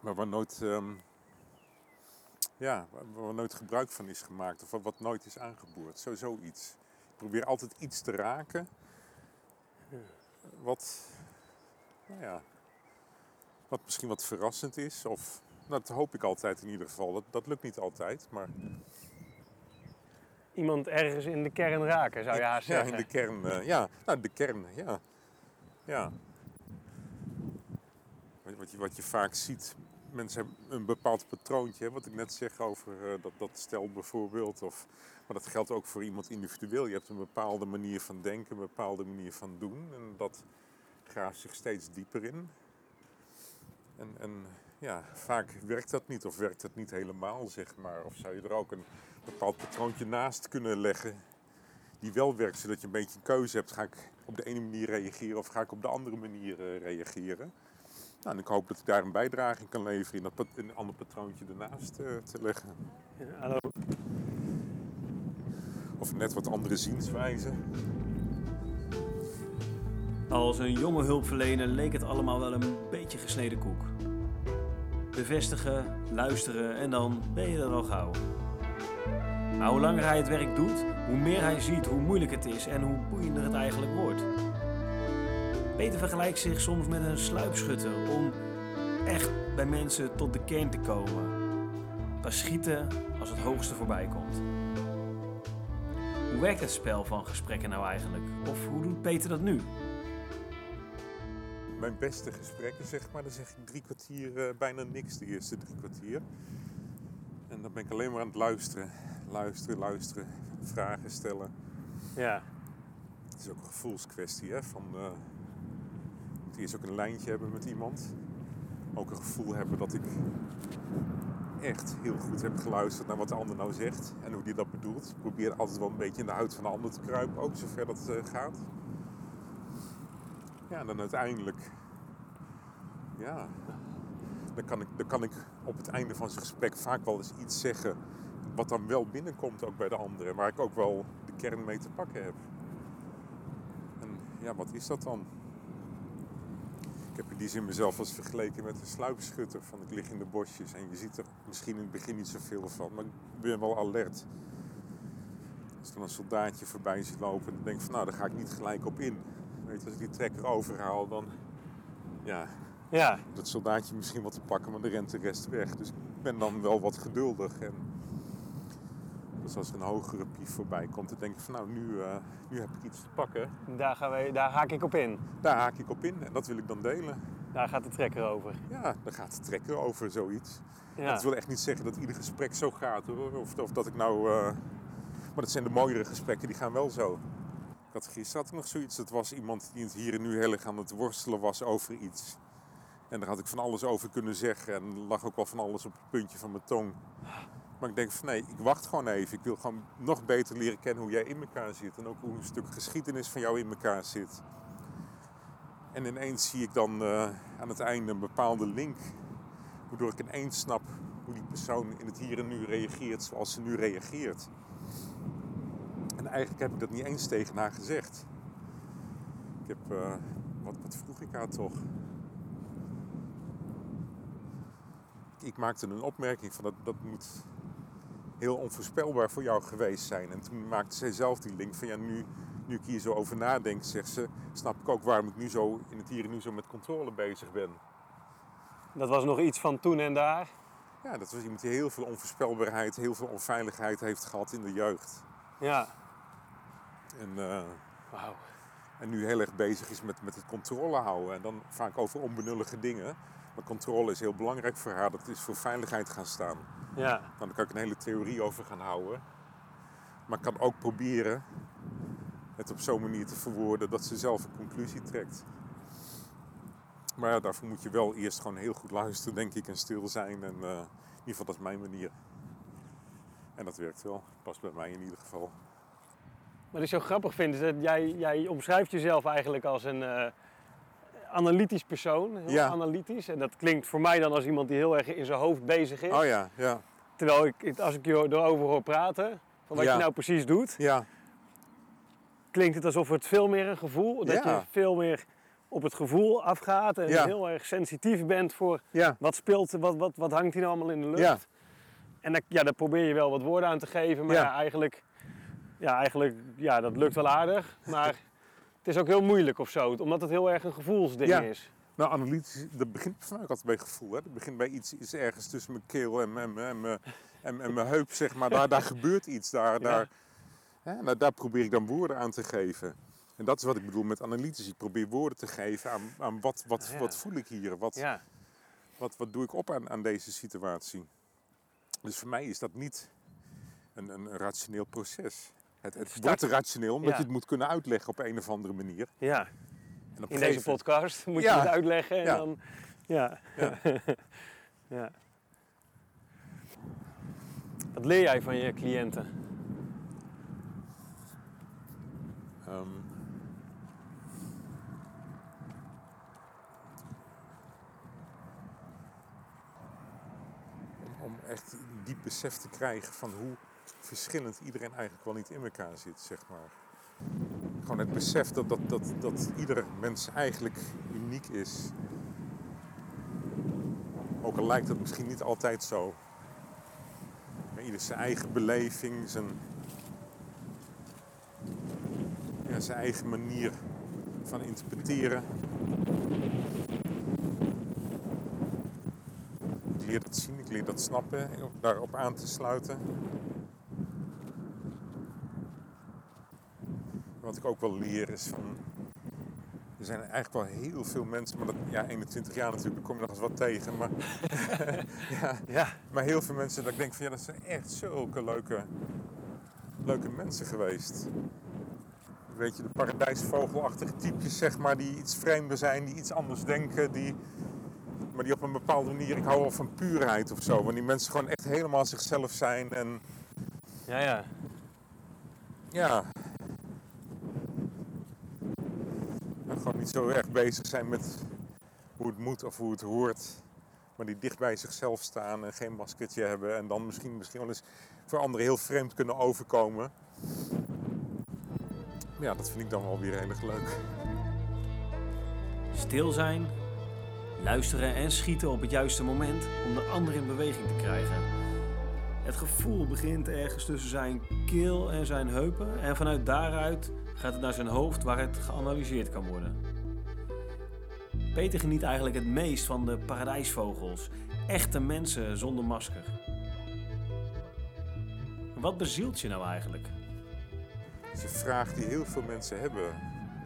Speaker 2: Maar waar nooit, ehm, ja, waar, nooit gebruik van is gemaakt. Of wat, wat nooit is aangeboord. Zo, zoiets. Ik probeer altijd iets te raken. Wat, nou ja, wat misschien wat verrassend is. Of, nou, dat hoop ik altijd in ieder geval. Dat, dat lukt niet altijd, maar
Speaker 1: Iemand ergens in de kern raken, zou je haast
Speaker 2: ja,
Speaker 1: zeggen.
Speaker 2: in de kern. eh, ja, nou, de kern, ja. ja. Wat- Wat je, wat je vaak ziet, mensen hebben een bepaald patroontje. hè, Wat ik net zeg over eh, dat, dat stel bijvoorbeeld. Of, maar dat geldt ook voor iemand individueel. Je hebt een bepaalde manier van denken, een bepaalde manier van doen. En dat graaft zich steeds dieper in. En, en ja, vaak werkt dat niet of werkt dat niet helemaal, zeg maar. Of zou je er ook een bepaald patroontje naast kunnen leggen die wel werkt, zodat je een beetje een keuze hebt. Ga ik op de ene manier reageren of ga ik op de andere manier eh, reageren? Nou, en ik hoop dat ik daar een bijdrage in kan leveren in dat pat- een ander patroontje ernaast eh, te leggen.
Speaker 1: Ja, hallo.
Speaker 2: Of net wat andere zienswijze.
Speaker 1: Als een jonge hulpverlener leek het allemaal wel een beetje gesneden koek. Bevestigen, luisteren en dan ben je er al gauw. Maar hoe langer hij het werk doet, hoe meer hij ziet hoe moeilijk het is en hoe boeiender het eigenlijk wordt. Peter vergelijkt zich soms met een sluipschutter om echt bij mensen tot de kern te komen. Pas schieten als het hoogste voorbij komt. Hoe werkt het spel van gesprekken nou eigenlijk? Of hoe doet Peter dat nu?
Speaker 2: Mijn beste gesprekken, zeg maar, dan zeg ik drie kwartier eh, bijna niks de eerste drie kwartier. En dan ben ik alleen maar aan het luisteren. Luisteren, luisteren, vragen stellen.
Speaker 1: Ja,
Speaker 2: Het is ook een gevoelskwestie, hè? Van, je moet eerst ook een lijntje hebben met iemand. Ook een gevoel hebben dat ik echt heel goed heb geluisterd naar wat de ander nou zegt en hoe die dat bedoelt. Ik probeer altijd wel een beetje in de huid van de ander te kruipen, ook zover dat eh, gaat. Ja, dan uiteindelijk, ja, dan kan, ik, dan kan ik op het einde van zo'n gesprek vaak wel eens iets zeggen wat dan wel binnenkomt ook bij de anderen, waar ik ook wel de kern mee te pakken heb. En ja, wat is dat dan? Ik heb in die zin mezelf als vergeleken met een sluipschutter. Van ik lig in de bosjes en je ziet er misschien in het begin niet zoveel van, maar ik ben wel alert. Als dan een soldaatje voorbij ziet lopen, dan denk ik van nou, daar ga ik niet gelijk op in. Weet als ik die trekker overhaal, dan ja,
Speaker 1: ja,
Speaker 2: dat soldaatje misschien wat te pakken, maar dan rent de rest weg. Dus ik ben dan wel wat geduldig. En dus als er een hogere pief voorbij komt, dan denk ik van nou, nu, eh, nu heb ik iets te pakken.
Speaker 1: daar, gaan wij, daar haak ik op in.
Speaker 2: Daar haak ik op in en dat wil ik dan delen.
Speaker 1: Daar gaat de trekker over.
Speaker 2: Ja, dan gaat het trekken over zoiets.
Speaker 1: Ja,
Speaker 2: Dat wil echt niet zeggen dat ieder gesprek zo gaat hoor. Of, of dat ik nou. eh, Maar dat zijn de mooiere gesprekken, die gaan wel zo. Had gisteren had ik nog zoiets. Dat was iemand die het hier en nu heel erg aan het worstelen was over iets. En daar had ik van alles over kunnen zeggen. En lag ook wel van alles op het puntje van mijn tong. Maar ik denk van nee, ik wacht gewoon even. Ik wil gewoon nog beter leren kennen hoe jij in elkaar zit. En ook hoe een stuk geschiedenis van jou in elkaar zit. En ineens zie ik dan eh, aan het einde een bepaalde link. Waardoor ik ineens snap hoe die persoon in het hier en nu reageert zoals ze nu reageert. En eigenlijk heb ik dat niet eens tegen haar gezegd. Ik heb, eh, wat, wat vroeg ik haar toch? Ik maakte een opmerking van dat, dat moet heel onvoorspelbaar voor jou geweest zijn. En toen maakte zij zelf die link van ja, nu, nu ik hier zo over nadenk, zegt ze, snap ik ook waarom ik nu zo in het hier en nu zo met controle bezig ben.
Speaker 1: dat was nog iets van toen en daar.
Speaker 2: Ja, dat was iemand die heel veel onvoorspelbaarheid, heel veel onveiligheid heeft gehad in de jeugd.
Speaker 1: Ja,
Speaker 2: En, eh, en nu heel erg bezig is met, met het controle houden. En dan vaak over onbenullige dingen. Maar controle is heel belangrijk voor haar. Dat is voor veiligheid gaan staan.
Speaker 1: Ja,
Speaker 2: Nou, daar kan ik een hele theorie over gaan houden. Maar ik kan ook proberen het op zo'n manier te verwoorden dat ze zelf een conclusie trekt. Maar ja, daarvoor moet je wel eerst gewoon heel goed luisteren, denk ik, en stil zijn. En eh, in ieder geval, dat is mijn manier. En dat werkt wel. Past bij mij in ieder geval.
Speaker 1: Wat ik zo grappig vind is dat jij, jij omschrijft jezelf eigenlijk als een eh, analytisch persoon. Heel
Speaker 2: Ja.
Speaker 1: analytisch. En dat klinkt voor mij dan als iemand die heel erg in zijn hoofd bezig is.
Speaker 2: Oh ja, ja.
Speaker 1: Terwijl ik, als ik je erover hoor praten, van wat
Speaker 2: Ja.
Speaker 1: je nou precies doet,
Speaker 2: Ja,
Speaker 1: klinkt het alsof het veel meer een gevoel, dat je veel meer op het gevoel afgaat en heel erg sensitief bent voor wat speelt, wat, wat, wat hangt hier nou allemaal in de lucht. En daar, ja, daar probeer je wel wat woorden aan te geven, maar eigenlijk, ja, eigenlijk, ja, dat lukt wel aardig. Maar het is ook heel moeilijk of zo, omdat het heel erg een gevoelsding
Speaker 2: Ja.
Speaker 3: is.
Speaker 2: Nou, analytisch, dat begint ook altijd bij gevoel. Hè? Dat begint bij iets, iets ergens tussen mijn keel en mijn, en mijn, en, en mijn heup, zeg maar. Daar, daar gebeurt iets. Daar, daar, hè? Nou, daar probeer ik dan woorden aan te geven. En dat is wat ik bedoel met analytisch. Ik probeer woorden te geven aan, aan wat, wat,
Speaker 1: Ah, ja.
Speaker 2: wat voel ik hier? Wat,
Speaker 1: Ja,
Speaker 2: wat, wat doe ik op aan, aan deze situatie? Dus voor mij is dat niet een, een rationeel proces. Het, het
Speaker 1: Start.
Speaker 2: wordt rationeel, omdat je het moet kunnen uitleggen op een of andere manier.
Speaker 1: Ja. In deze podcast moet je het uitleggen en
Speaker 2: ja.
Speaker 1: dan... Ja.
Speaker 2: ja.
Speaker 1: Wat leer jij van je cliënten?
Speaker 2: Ehm. Om echt diep besef te krijgen van hoe verschillend iedereen eigenlijk wel niet in elkaar zit, zeg maar. Gewoon het besef dat, dat, dat, dat iedere mens eigenlijk uniek is. Ook al lijkt dat misschien niet altijd zo. Maar ieder zijn eigen beleving, zijn, ja, zijn eigen manier van interpreteren. Ik leer dat zien, ik leer dat snappen, daarop aan te sluiten. Wat ik ook wel leer is van. Er zijn eigenlijk wel heel veel mensen, maar dat, ja, 21 jaar natuurlijk, daar kom je nog eens wat tegen. Maar, ja,
Speaker 1: Ja.
Speaker 2: maar heel veel mensen dat ik denk van ja, dat zijn echt zulke leuke, leuke mensen geweest. Weet je, de paradijsvogelachtige typjes, zeg maar, die iets vreemder zijn, die iets anders denken, die, maar die op een bepaalde manier, ik hou wel van puurheid of zo. Want die mensen gewoon echt helemaal zichzelf zijn en
Speaker 1: Ja, ja.
Speaker 2: ja. En gewoon zo erg bezig zijn met hoe het moet of hoe het hoort. Maar die dicht bij zichzelf staan en geen maskertje hebben. En dan misschien, misschien wel eens voor anderen heel vreemd kunnen overkomen. Ja, dat vind ik dan wel weer heel erg leuk.
Speaker 1: Stil zijn, luisteren en schieten op het juiste moment om de ander in beweging te krijgen. Het gevoel begint ergens tussen zijn keel en zijn heupen en vanuit daaruit gaat het naar zijn hoofd waar het geanalyseerd kan worden. Peter geniet eigenlijk het meest van de paradijsvogels, echte mensen zonder masker. Wat bezielt je nou eigenlijk?
Speaker 2: Dat is een vraag die heel veel mensen hebben.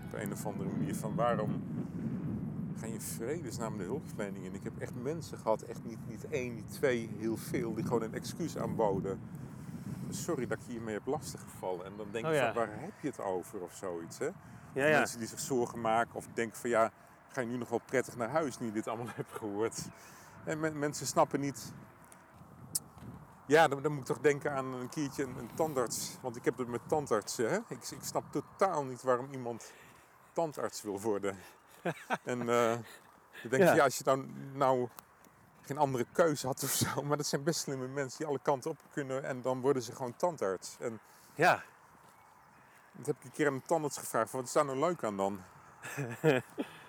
Speaker 2: Op een of andere manier. Van waarom ga je vredesnaam de hulpverlening in? Ik heb echt mensen gehad, echt niet, niet één, niet twee, heel veel, die gewoon een excuus aanboden. Sorry dat ik je hiermee heb lastiggevallen. En dan denk
Speaker 1: Oh
Speaker 2: je
Speaker 1: ja.
Speaker 2: van, waar heb je het over of zoiets, hè?
Speaker 1: Ja,
Speaker 2: Mensen die zich zorgen maken of denken van, ja, ga je nu nog wel prettig naar huis nu je dit allemaal hebt gehoord? En men- mensen snappen niet... Ja, dan, dan moet ik toch denken aan een keertje een, een tandarts. Want ik heb het met tandartsen, hè? Ik, ik snap totaal niet waarom iemand tandarts wil worden. en ik denk,
Speaker 1: Ja.
Speaker 2: van, ja, als je nou, nou geen andere keuze had of zo. Maar dat zijn best slimme mensen die alle kanten op kunnen. En dan worden ze gewoon tandarts. En
Speaker 1: ja.
Speaker 2: dat heb ik een keer aan een tandarts gevraagd. Van, wat is daar nou leuk aan dan?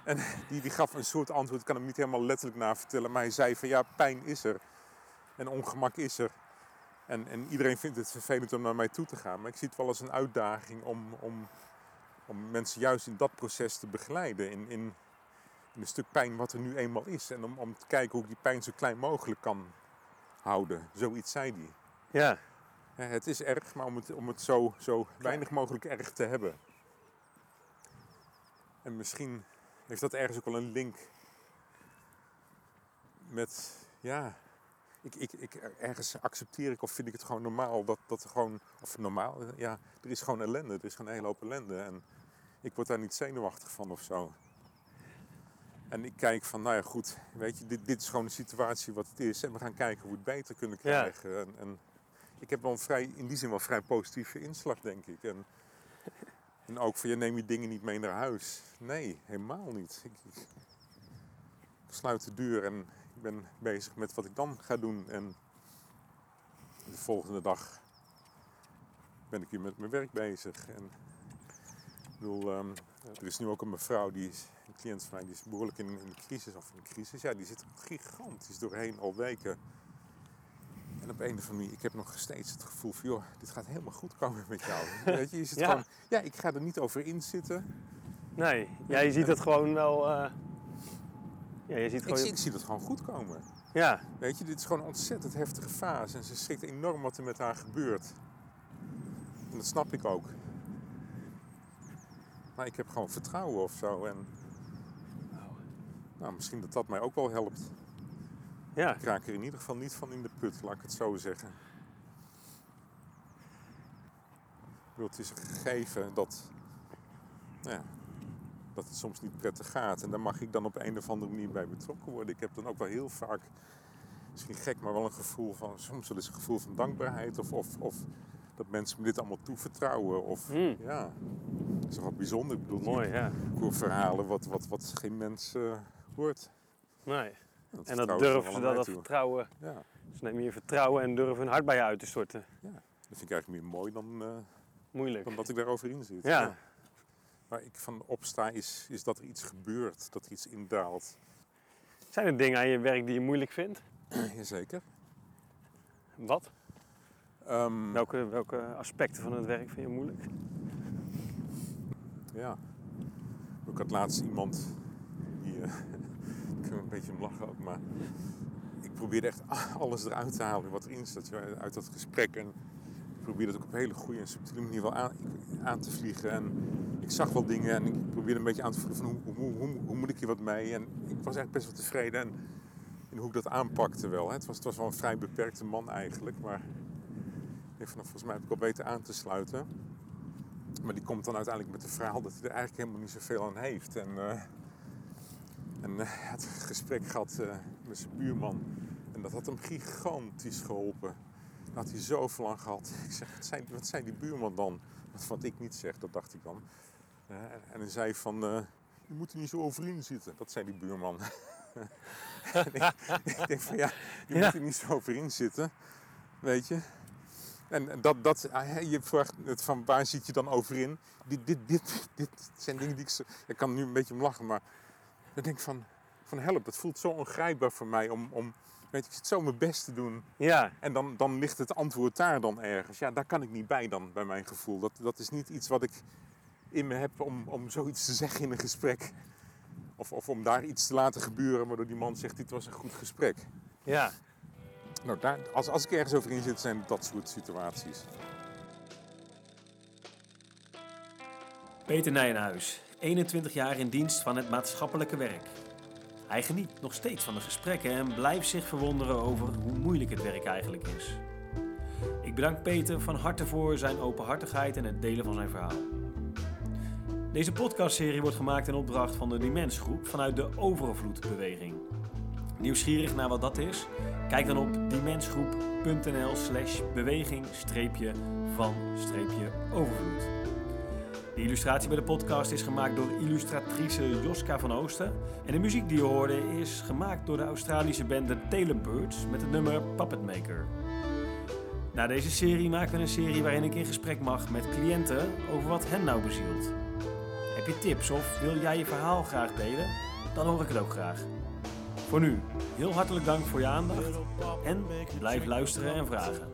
Speaker 2: En die, die gaf een soort antwoord. Ik kan hem niet helemaal letterlijk na vertellen. Maar hij zei van ja, pijn is er. En ongemak is er. En, en iedereen vindt het vervelend om naar mij toe te gaan. Maar ik zie het wel als een uitdaging om, om, om mensen juist in dat proces te begeleiden. In, in, in een stuk pijn wat er nu eenmaal is. En om, om te kijken hoe ik die pijn zo klein mogelijk kan houden. Zoiets zei hij.
Speaker 1: Ja.
Speaker 2: Ja, het is erg, maar om het, om het zo, zo weinig mogelijk erg te hebben. En misschien heeft dat ergens ook wel een link met, ja, ik, ik, ik, ergens accepteer ik of vind ik het gewoon normaal dat, dat er gewoon, of normaal, ja, er is gewoon ellende, er is gewoon een hele hoop ellende. En ik word daar niet zenuwachtig van of zo. En ik kijk van, nou ja, goed, weet je, dit, dit is gewoon de situatie wat het is. En we gaan kijken hoe we het beter kunnen
Speaker 1: Ja.
Speaker 2: krijgen. En, en ik heb wel een vrij, in die zin wel een vrij positieve inslag, denk ik. En, en ook van, je neem je dingen niet mee naar huis. Nee, helemaal niet. Ik, sluit de deur en ik ben bezig met wat ik dan ga doen. En de volgende dag ben ik weer met mijn werk bezig. En, ik bedoel, ehm, er is nu ook een mevrouw, die een cliënt van mij, die is behoorlijk in, in de crisis. Of in de crisis, ja, die zit gigantisch doorheen al weken. En op een of andere manier, ik heb nog steeds het gevoel van, joh, dit gaat helemaal goed komen met jou. Weet je, je zit
Speaker 1: Ja.
Speaker 2: gewoon, ja, ik ga er niet over inzitten.
Speaker 1: Nee, ja, je ziet het gewoon wel. eh, Ja, je ziet
Speaker 2: Ik,
Speaker 1: gewoon.
Speaker 2: zie- ik zie het gewoon goed komen.
Speaker 1: Ja,
Speaker 2: Weet je, dit is gewoon een ontzettend heftige fase. En ze schrikt enorm wat er met haar gebeurt. En dat snap ik ook. Maar ik heb gewoon vertrouwen of zo. En nou, misschien dat dat mij ook wel helpt.
Speaker 1: Ja,
Speaker 2: Ik raak er in ieder geval niet van in de put, laat ik het zo zeggen. Ik bedoel, het is een gegeven dat, nou ja, dat het soms niet prettig gaat. En daar mag ik dan op een of andere manier bij betrokken worden. Ik heb dan ook wel heel vaak, misschien gek, maar wel een gevoel van, soms wel eens een gevoel van dankbaarheid. Of, of, of dat mensen me dit allemaal toevertrouwen. Of,
Speaker 1: Hmm.
Speaker 2: ja, dat is toch wel bijzonder. Ik bedoel,
Speaker 1: mooi, ja.
Speaker 2: ik hoor verhalen wat, wat, wat geen mens eh, hoort.
Speaker 1: Nee. En dat durven ze dat, dat vertrouwen
Speaker 2: Ja.
Speaker 1: Ze nemen je vertrouwen en durven hun hart bij je uit te storten.
Speaker 2: Dat vind ik eigenlijk meer mooi dan, eh,
Speaker 1: Moeilijk.
Speaker 2: dan dat ik daarover in zit.
Speaker 1: Ja.
Speaker 2: Waar ik van opsta is, is dat er iets gebeurt, dat er iets indaalt.
Speaker 1: Zijn er dingen aan je werk die je moeilijk vindt?
Speaker 2: Jazeker.
Speaker 1: Wat?
Speaker 2: Ehm,
Speaker 1: Welke, welke aspecten van het werk vind je moeilijk?
Speaker 2: Ja. Ik had laatst iemand die. eh, een beetje om lachen ook, maar. Ik probeerde echt alles eruit te halen wat erin zat uit dat gesprek. En ik probeerde het ook op een hele goede en subtiele manier wel aan, aan te vliegen. En ik zag wel dingen en ik probeerde een beetje aan te voelen van hoe, hoe, hoe, hoe moet ik hier wat mee. En ik was eigenlijk best wel tevreden en, in hoe ik dat aanpakte wel. Het, was, het was wel een vrij beperkte man eigenlijk, maar ik denk van, nou, volgens mij heb ik wel beter aan te sluiten. Maar die komt dan uiteindelijk met het verhaal dat hij er eigenlijk helemaal niet zoveel aan heeft. En, eh, en eh, hij had een gesprek gehad eh, met zijn buurman. En dat had hem gigantisch geholpen. Dat had hij zoveel aan gehad. Ik zeg, wat zijn, wat zijn die buurman dan? Wat, wat ik niet zeg, dat dacht ik dan. Eh, en hij zei van, eh, je moet er niet zo over in zitten. Dat zei die buurman. Ik, ik denk van ja, je
Speaker 1: Ja.
Speaker 2: moet er niet zo over in zitten. Weet je. En dat, dat, je vraagt het van waar zit je dan over in? Dit, dit, dit, dit zijn dingen die ik... zo- Ik kan nu een beetje om lachen, maar... Ik denk van, van help, het voelt zo ongrijpbaar voor mij om... om weet je, ik zit zo mijn best te doen.
Speaker 1: Ja,
Speaker 2: En dan, dan ligt het antwoord daar dan ergens. Ja, daar kan ik niet bij dan, bij mijn gevoel. Dat, dat is niet iets wat ik in me heb om, om zoiets te zeggen in een gesprek. Of, of om daar iets te laten gebeuren, waardoor die man zegt, dit was een goed gesprek.
Speaker 1: ja.
Speaker 2: Nou, daar, als, als ik ergens over in zit, zijn dat soort situaties.
Speaker 1: Peter Nijenhuis, 21 jaar in dienst van het maatschappelijke werk. Hij geniet nog steeds van de gesprekken en blijft zich verwonderen over hoe moeilijk het werk eigenlijk is. Ik bedank Peter van harte voor zijn openhartigheid en het delen van zijn verhaal. Deze podcastserie wordt gemaakt in opdracht van de Dimensgroep vanuit de Overvloedbeweging. Nieuwsgierig naar wat dat is? Kijk dan op dimensgroep.nl slash beweging-van-overvloed. De illustratie bij de podcast is gemaakt door illustratrice Joska van Oosten. En de muziek die je hoorde is gemaakt door de Australische band The Taylor Birds met het nummer Puppet Maker. Na deze serie maken we een serie waarin ik in gesprek mag met cliënten over wat hen nou bezielt. Heb je tips of wil jij je verhaal graag delen? Dan hoor ik het ook graag. Voor nu, heel hartelijk dank voor je aandacht en blijf luisteren en vragen.